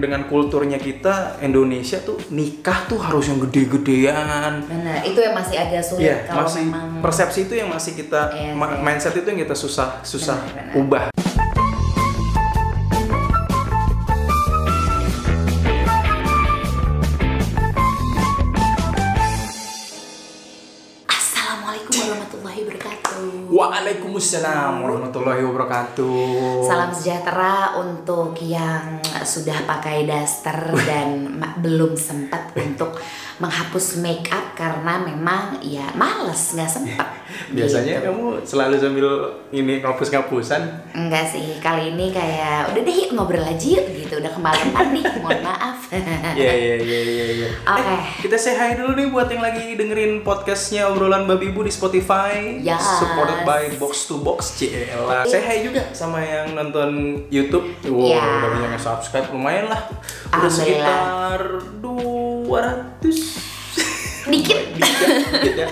dengan kulturnya kita Indonesia tuh nikah tuh harus yang gede-gedean. Benar, itu yang masih agak sulit Iya, kalau masih memang persepsi itu yang masih kita Iya ma- sih. mindset itu yang kita susah susah Benar, benar. ubah. Waalaikumsalam warahmatullahi wabarakatuh. Salam sejahtera untuk yang sudah pakai daster dan belum sempat untuk menghapus make up karena memang ya males nggak sempat. Biasanya Gitu. kamu selalu sambil ini ngapus-ngapusan. Enggak sih, kali ini kayak udah deh yuk ngobrol aja yuk gitu. Udah kemalaman nih, mohon maaf. Iya iya iya iya. iya. Oke. Eh, kita say hi dulu nih buat yang lagi dengerin podcastnya obrolan babi ibu di Spotify. Yes. Supported by Box to Box CL. Say hi juga sama yang nonton YouTube. Wow, Iya. udah banyak yang subscribe lumayan lah. Udah sekitar 200 Dikit. dikit ya dikit ya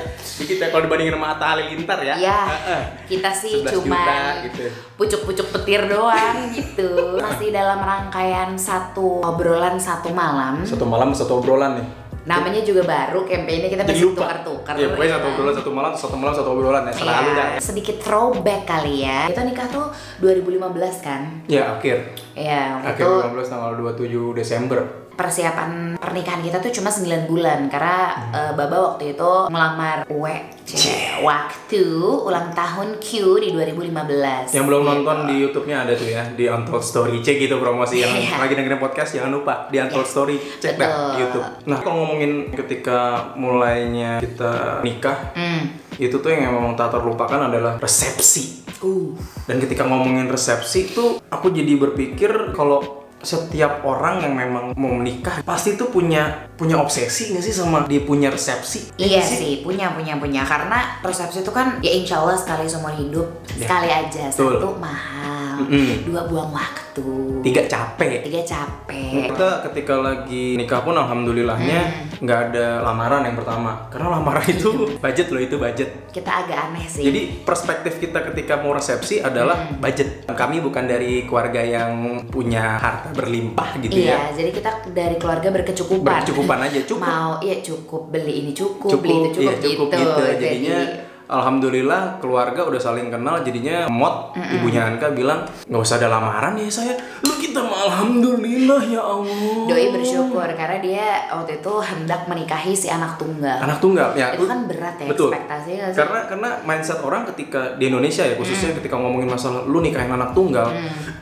kalau dibandingin sama Atta Halilintar ya Ya, Heeh. kita sih 11 cuma gitu pucuk-pucuk petir doang gitu. Masih dalam rangkaian satu obrolan satu malam. satu malam satu obrolan nih Namanya juga baru campaignnya kita jadi masih tukar-tukar. ya pokoknya ya satu obrolan satu malam satu malam satu obrolan ya selalu Iya, dah sedikit throwback kali ya. Kita nikah tuh 2015 kan? ya akhir Ya, waktu akhir itu 15 tanggal 27 Desember persiapan pernikahan kita tuh cuma 9 bulan karena Hmm. eh, Baba waktu itu melamar Uwe Cek, waktu ulang tahun Q di 2015. yang belum Gitu. nonton di YouTube-nya ada tuh ya di Untold Story cek gitu promosi yang Iya. lagi dengerin podcast jangan lupa di Untold Story cek dah di YouTube nah kalau ngomongin ketika mulainya kita nikah Hmm. itu tuh yang memang tak terlupakan adalah resepsi Uh. Dan ketika ngomongin resepsi tuh aku jadi berpikir kalau setiap orang yang memang mau menikah pasti tuh punya punya obsesi nggak sih sama dia punya resepsi? Iya nggak sih, punya punya punya karena resepsi itu kan ya insya Allah sekali seumur hidup Ya. sekali aja Betul. satu mahal, Mm-mm. dua buang waktu, Tiga capek. tiga capek. Kita ketika lagi nikah pun alhamdulillahnya Hmm. Nggak ada lamaran yang pertama karena lamaran itu budget loh itu budget. Kita agak aneh sih. Jadi perspektif kita ketika mau resepsi adalah Hmm. budget. Kami bukan dari keluarga yang punya harta berlimpah gitu iya, ya. jadi kita dari keluarga berkecukupan. Berkecukupan aja cukup. Mau iya cukup beli ini cukup, cukup, beli itu cukup, iya, cukup gitu. gitu. Jadi Jadinya alhamdulillah keluarga udah saling kenal jadinya mod ibunya Anka bilang nggak usah ada lamaran ya saya. Lu kita mah alhamdulillah ya Allah. Doi bersyukur karena dia waktu itu hendak menikahi si anak tunggal. anak tunggal ya. Itu kan berat ya betul. ekspektasinya sih? karena karena mindset orang ketika di Indonesia ya khususnya Hmm. ketika ngomongin masalah lu nikahin anak tunggal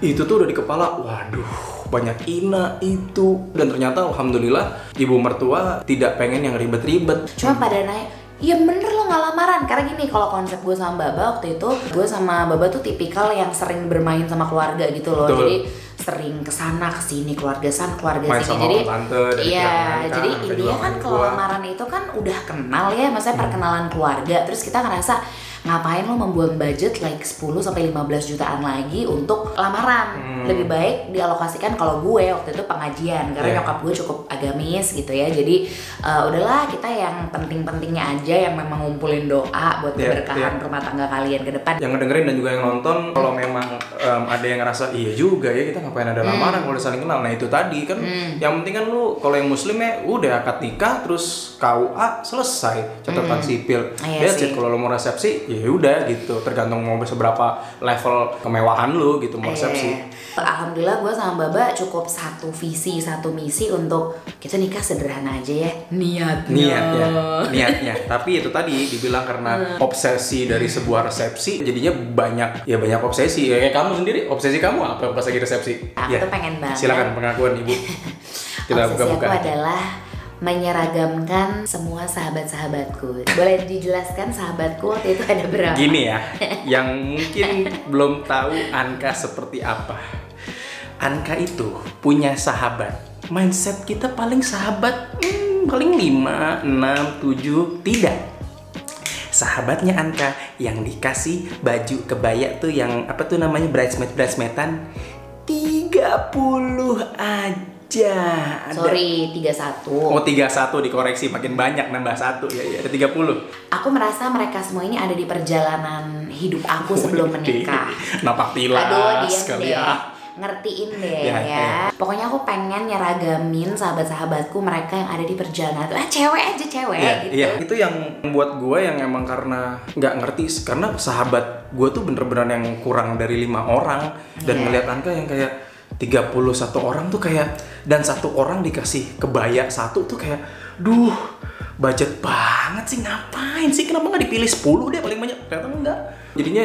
itu tuh udah di kepala waduh banyak ina itu. Dan ternyata alhamdulillah ibu mertua tidak pengen yang ribet-ribet. Cuma pada nanya, Iya bener lo gak lamaran. Karena gini kalau konsep gue sama Baba waktu itu Gue sama Baba tuh tipikal yang sering bermain sama keluarga gitu loh. Betul. Jadi sering ke sana ke sini keluarga sana keluarga Main sini. sama jadi iya jadi intinya kan manggil kalau lamaran itu kan udah kenal ya maksudnya perkenalan keluarga. Terus kita ngerasa ngapain lo membuang budget like 10 sampai 15 jutaan lagi untuk lamaran? Hmm. lebih baik dialokasikan kalau gue waktu itu pengajian karena Iya. nyokap gue cukup agamis gitu ya. Jadi eh, udahlah kita yang penting-pentingnya aja yang memang ngumpulin doa buat Iya, keberkahan rumah tangga kalian ke depan. Yang ngedengerin dan juga yang nonton kalau memang em, ada yang ngerasa iya juga ya kita ngapain ada lamaran kalau udah saling kenal. Nah itu tadi kan yang penting kan lu kalau yang muslim ya udah akad nikah terus KUA selesai catatan sipil. Iya That's sih. kalau lu mau resepsi ya udah gitu. Tergantung mau seberapa level kemewahan lu gitu mau resepsi. Eh, Alhamdulillah gue sama Baba cukup satu visi, satu misi untuk kita nikah sederhana aja ya. Niatnya. Niatnya niatnya. Tapi itu tadi dibilang karena obsesi dari sebuah resepsi jadinya banyak ya banyak obsesi. Ya kayak kamu sendiri obsesi kamu apa pas lagi resepsi? Aku ya tuh pengen banget. Silakan pengakuan ibu. Kita Obsesi buka-buka aku adalah menyeragamkan semua sahabat-sahabatku. Boleh dijelaskan sahabatku waktu itu ada berapa? gini ya yang mungkin belum tahu Anka seperti apa. Anka itu punya sahabat. Mindset kita paling sahabat hmm, paling 5, 6, 7 tidak. Sahabatnya Anka yang dikasih baju kebaya tuh yang apa tuh namanya bridesmaid bridesmaidan? 30 aja ada Sorry, 31 Oh 31 dikoreksi makin banyak nambah satu ya ya ada 30 Aku merasa mereka semua ini ada di perjalanan hidup aku sebelum menikah Napak tilas Aduh, diam kali deh. ya ngertiin deh Ya, ya, ya. Pokoknya aku pengen nyeragamin sahabat-sahabatku mereka yang ada di perjalanan. Ah cewek aja cewek Iya, gitu. iya. itu yang membuat gue yang emang karena nggak ngerti karena sahabat gue tuh bener-bener yang kurang dari lima orang dan Iya. ngeliat Anka yang kayak 31 orang tuh kayak dan satu orang dikasih kebaya satu tuh kayak duh budget banget sih ngapain sih? Kenapa nggak dipilih 10 deh paling banyak? Ternyata enggak jadinya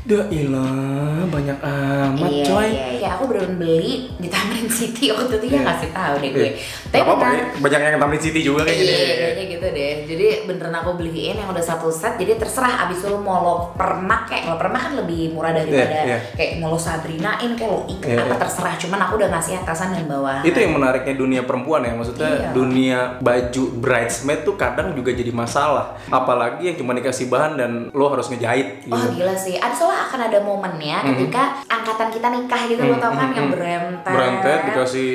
dah ilah banyak amat iya, coy iya, iya. Aku baru beli di Tamrin City waktu itu ya Iya. ngasih tahu deh gue. Iya. Gak apa-apa ya, banyak yang Tamrin City juga kayak gini Iya, kayaknya gitu deh. Jadi beneran aku beliin yang udah satu set. Jadi terserah abis itu lu mau lo permak kayak lo permak kan lebih murah daripada Iya, iya. kayak mau lo sabrinain kayak lo ikat Iya, apa iya. terserah. Cuman aku udah ngasih atasan dan bawahan. itu yang menariknya dunia perempuan ya maksudnya Iya. dunia baju bridesmaid tuh kadang juga jadi masalah apalagi yang cuma dikasih bahan dan lo harus ngejahit gitu. Oh gila sih, ada soalnya akan ada momennya ketika angkatan kita nikah gitu lo tau kan yang berentet, Hmm, berantet dikasih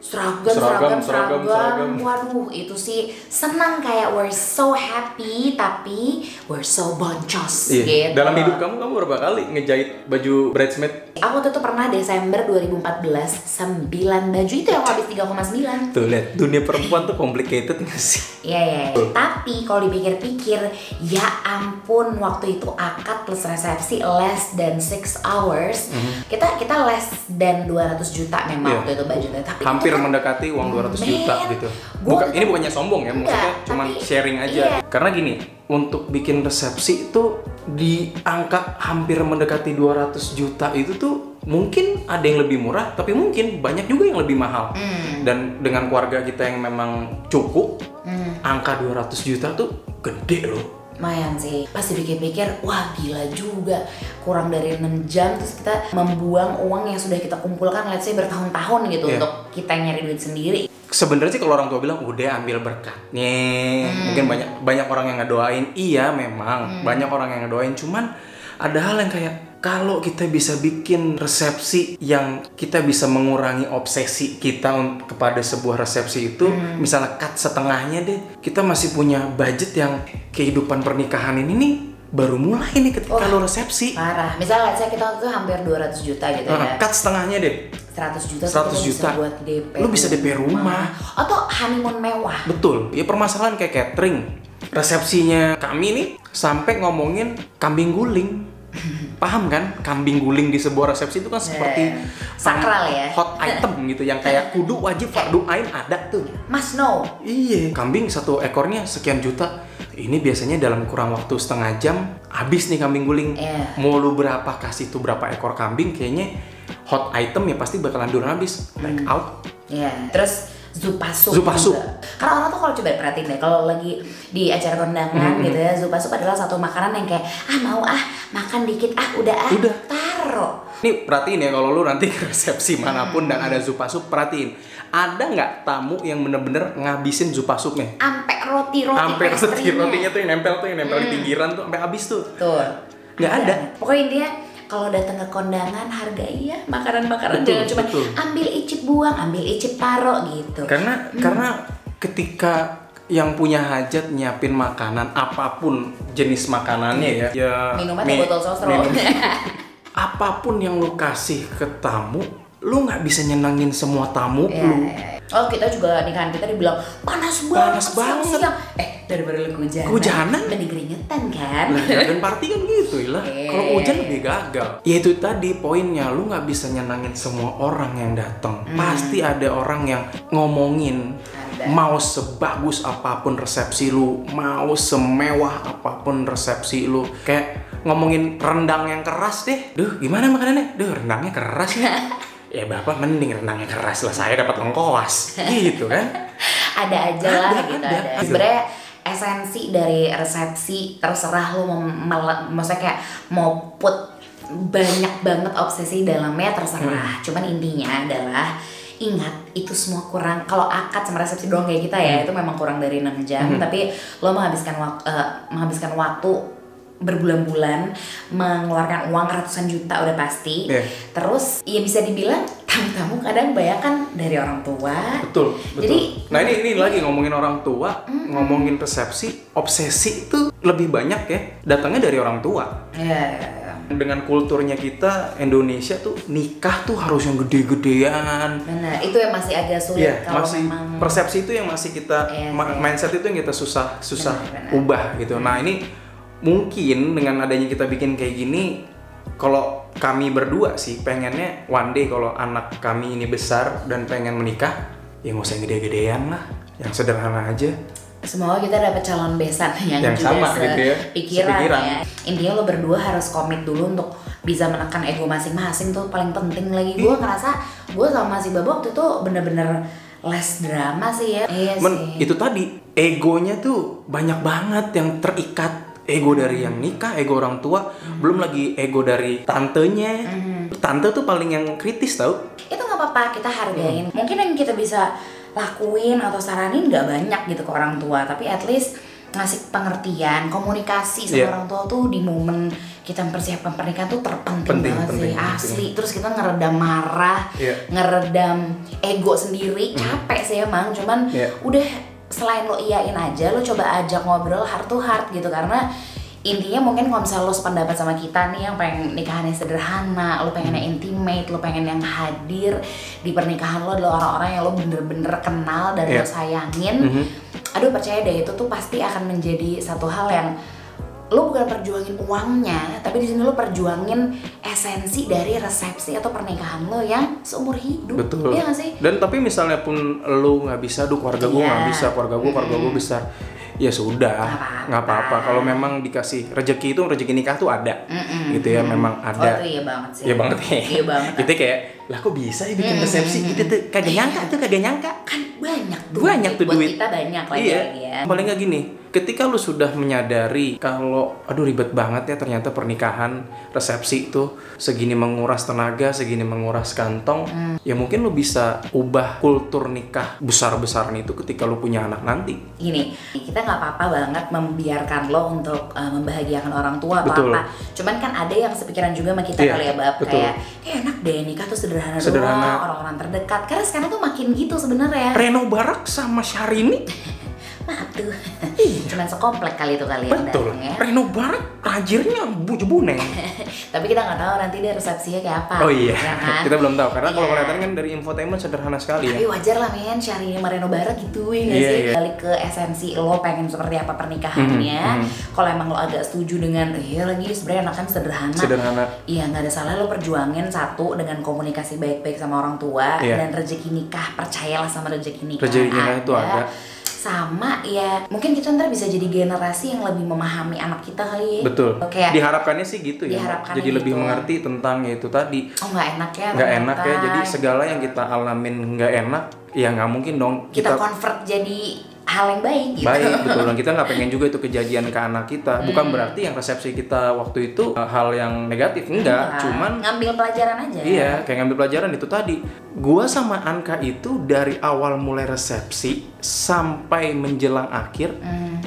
seragam, Seragam, seragam, seragam, seragam, seragam. Waduh, itu sih senang kayak we're so happy tapi we're so boncos iya. gitu. dalam hidup kamu kamu berapa kali ngejahit baju bridesmaid Aku waktu itu pernah Desember 2014 9 baju itu yang habis 3,9 tuh lihat dunia perempuan tuh complicated nggak sih Iya ya. Tapi kalau dipikir-pikir, ya ampun waktu itu akad plus resepsi less than 6 hours. Kita kita less than 200 juta memang. Iya. waktu itu budgetnya. Tapi hampir kan- mendekati uang 200 juta Men, gitu. tuh- ini bukannya sombong ya, maksudnya Enggak, cuman tapi- sharing aja. iya. Karena gini, untuk bikin resepsi itu di angka hampir mendekati 200 juta itu tuh mungkin ada yang lebih murah, tapi mungkin banyak juga yang lebih mahal. Hmm. Dan dengan keluarga kita yang memang cukup, Hmm. angka 200 juta tuh gede loh. Lumayan sih. Pas dipikir-pikir, wah gila juga. Kurang dari 6 jam terus kita membuang uang yang sudah kita kumpulkan let's say bertahun-tahun gitu Iya. untuk kita nyari duit sendiri. Sebenarnya sih kalau orang tua bilang udah ambil berkatnya, mungkin banyak banyak orang yang ngedoain. Iya memang banyak orang yang ngedoain. Cuman ada hal yang kayak kalau kita bisa bikin resepsi yang kita bisa mengurangi obsesi kita kepada sebuah resepsi itu, misalnya cut setengahnya deh, kita masih punya budget yang kehidupan pernikahan ini nih baru mulai nih ketika Wah. lo resepsi. Parah. Misalnya let's say kita waktu itu hampir 200 juta gitu ya. Nah, cut setengahnya deh. 100 juta 100 kita juta. bisa buat DP Lu bisa DP rumah. atau honeymoon mewah Betul, ya permasalahan kayak catering. Resepsinya kami nih sampai ngomongin kambing guling. Paham kan? Kambing guling di sebuah resepsi itu kan seperti Eh, sakral ya. hot item gitu yang kayak kudu wajib fardu ain ada tuh. Mas no Iya, kambing satu ekornya sekian juta. Ini biasanya dalam kurang waktu setengah jam habis nih kambing guling. Iya. Mau lu berapa kasih tuh berapa ekor kambing kayaknya hot item ya pasti bakalan duluan habis. Take out. ya terus zupa sup Zupa sup. juga. karena orang tuh kalau coba perhatiin deh kalau lagi di acara kondangan Hmm. gitu ya zupa sup adalah satu makanan yang kayak ah mau ah makan dikit ah udah ah Udah. taro Nih perhatiin ya kalau lu nanti ke resepsi mana pun dan ada zupa sup perhatiin ada nggak tamu yang bener-bener ngabisin zupa supnya? ampe roti roti Sampai roti pastry-nya. rotinya tuh yang nempel tuh yang nempel di pinggiran tuh sampai habis tuh. Tuh. Nggak ada. Pokoknya intinya kalau datang ke kondangan hargai ya makanan-makanan jangan cuma betul. ambil icip buang, ambil icip taro gitu. Karena karena ketika yang punya hajat nyiapin makanan apa pun jenis makanannya ya. Ya Minuman mi- botol sosro. minum. apa pun yang lu kasih ke tamu, lu nggak bisa nyenengin semua tamu Ya, lu. ya, ya. Oh kita juga nikahan kita dibilang panas banget, Panas banget. siang-siang." Eh daripada lu kehujanan, Kehujanan? mending keringetan kan? Dan party kan gitu lah. Eh. Kalau hujan lebih gagal. Ya itu tadi poinnya, lu nggak bisa nyenangin semua orang yang datang. Pasti ada orang yang ngomongin. Ada. Mau sebagus apa pun resepsi lu, mau semewah apa pun resepsi lu, kayak ngomongin rendang yang keras deh. Duh, gimana makanannya? Duh, rendangnya keras ya. ya bapak mending rendangnya keras lah, saya dapat lengkoas. Gitu kan? ada aja lah Ada, gitu ada. ada. Sebenarnya esensi dari resepsi terserah lu mau maksudnya kayak mau put banyak banget obsesi dalamnya terserah. Hmm. Cuman intinya adalah ingat itu semua kurang kalau akad sama resepsi doang kayak kita Hmm. ya itu memang kurang dari 6 jam tapi lo menghabiskan waktu menghabiskan waktu berbulan-bulan mengeluarkan uang ratusan juta udah pasti Iya. terus ya bisa dibilang tamu-tamu kadang bayangkan dari orang tua Betul, betul. Jadi- nah ini ini lagi ngomongin orang tua, ngomongin resepsi, obsesi itu lebih banyak ya datangnya dari orang tua. Ya, Dengan kulturnya kita Indonesia tuh nikah tuh harus yang gede-gedean. Benar, itu yang masih agak sulit Iya, kalau masih memang persepsi itu yang masih kita ma- iya. mindset itu yang kita susah susah Benar, benar. ubah gitu. Nah, ini mungkin dengan adanya kita bikin kayak gini kalau kami berdua sih pengennya one day kalau anak kami ini besar dan pengen menikah ya nggak usah yang gede-gedean lah yang sederhana aja Semoga kita dapat calon besan yang, Yang juga sama gitu ya, sepikiran. ya. Intinya lo berdua harus komit dulu untuk bisa menekan ego masing-masing tuh paling penting lagi. Gue ngerasa gue sama si Babo waktu itu bener-bener less drama sih ya. Iya Men, sih. itu tadi egonya tuh banyak banget yang terikat ego dari yang nikah, ego orang tua, belum lagi ego dari tantenya. Tante tuh paling yang kritis tau. itu nggak apa-apa kita hargain Hmm. mungkin yang kita bisa lakuin atau saranin nggak banyak gitu ke orang tua tapi at least ngasih pengertian komunikasi sama Iya. orang tua tuh di momen kita mempersiapkan pernikahan tuh terpenting Penting, banget penting, sih penting. asli terus kita ngeredam marah Iya. ngeredam ego sendiri capek sih emang cuman Iya. udah selain lo iyain aja lo coba ajak ngobrol heart to heart gitu karena intinya mungkin kalau misalnya lo sependapat sama kita nih yang pengen nikahannya sederhana, lo pengennya intimate, lo pengen yang hadir di pernikahan lo adalah orang-orang yang lo bener-bener kenal dan lo Iya. sayangin. Mhm. Aduh percaya deh itu tuh pasti akan menjadi satu hal yang lo bukan perjuangin uangnya, tapi di sini lo perjuangin esensi dari resepsi atau pernikahan lo yang seumur hidup. Betul. Iya gak sih? Dan tapi misalnya pun lu nggak bisa, duh keluarga gue nggak Iya. bisa, keluarga gue, keluarga gue besar. Ya sudah, Nggak apa-apa. Kalau memang dikasih rezeki itu rezeki nikah tuh ada, Mm-mm. gitu ya. Memang Oh ada. itu iya banget sih. Iya banget ya. Iya banget. Gitu kayak, lah kok bisa ya bikin resepsi mm, gitu tuh kagak nyangka tuh kagak nyangka. kan banyak tuh Banyak tuh buat duit. kita banyak lagi iya. ya Paling nggak gini, ketika lu sudah menyadari kalau aduh ribet banget ya ternyata pernikahan resepsi itu segini menguras tenaga, segini menguras kantong, Hmm. ya mungkin lu bisa ubah kultur nikah besar-besaran itu ketika lu punya anak nanti. gini kita nggak apa-apa banget membiarkan lo untuk uh, membahagiakan orang tua atau Betul. apa cuman kan ada yang sepikiran juga sama kita Iya, kali ya bab betul. kayak kayak enak deh nikah tuh sederhana, Sederhana. doang orang-orang terdekat karena sekarang tuh makin gitu sebenarnya Reno Barak sama Syahrini, maaf tuh cuman sekomplek kali itu kali Iya. betul. ya Reno Barak rajirnya buju buneng. tapi kita nggak tahu nanti dia resepsinya kayak apa Oh iya, ya kan? kita belum tahu karena kalau Iya. kelihatan kan dari infotainment sederhana sekali Tapi ya. wajar lah men, Syahrini sama Reno Barat gitu ya Iya, sih? iya. Balik ke esensi lo pengen seperti apa pernikahannya Mhm, mhm. Kalau emang lo agak setuju dengan, iya lagi sebenarnya enakan sederhana Sederhana. Iya nggak ada salah lo perjuangin satu dengan komunikasi baik-baik sama orang tua Iya. Dan rezeki nikah, percayalah sama rezeki nikah Rezeki nikah itu ada. Sama ya, mungkin kita ntar bisa jadi generasi yang lebih memahami anak kita kali ya Betul. Kayak, Diharapkannya sih gitu ya. Jadi lebih gitu. mengerti tentang ya itu tadi. oh nggak enak ya nggak enak ya jadi segala yang kita alamin nggak enak ya nggak mungkin dong kita, kita, convert jadi hal yang baik gitu. Baik betul. Dan kita nggak pengen juga itu kejadian ke anak kita. Bukan Hmm. berarti yang resepsi kita waktu itu uh, hal yang negatif enggak. Enggak, cuman ngambil pelajaran aja. Iya kayak ngambil pelajaran itu tadi. Gua sama Anka itu dari awal mulai resepsi sampai menjelang akhir Hmm.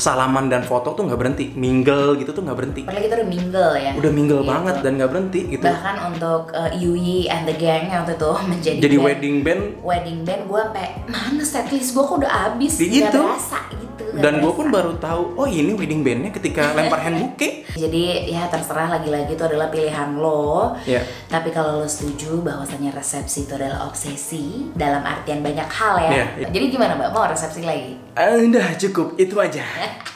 Salaman dan foto tuh nggak berhenti. Mingle gitu tuh nggak berhenti. Padahal kita udah mingle ya. udah mingle Gitu. banget dan nggak berhenti gitu. Bahkan untuk uh, Yui and the gang yang waktu itu menjadi jadi band- wedding band. Wedding band gue sampai mana setlist gue kok udah habis? Gitu. berasa gitu nggak dan gue pun baru tahu oh ini wedding bandnya ketika lempar hand bouquet jadi ya terserah lagi-lagi itu adalah pilihan lo. Ya. Tapi kalau lo setuju bahwasanya resepsi itu adalah obsesi dalam artian banyak hal ya. Iya, iya. jadi gimana mbak? Mau resepsi lagi? Ah, udah cukup. Itu aja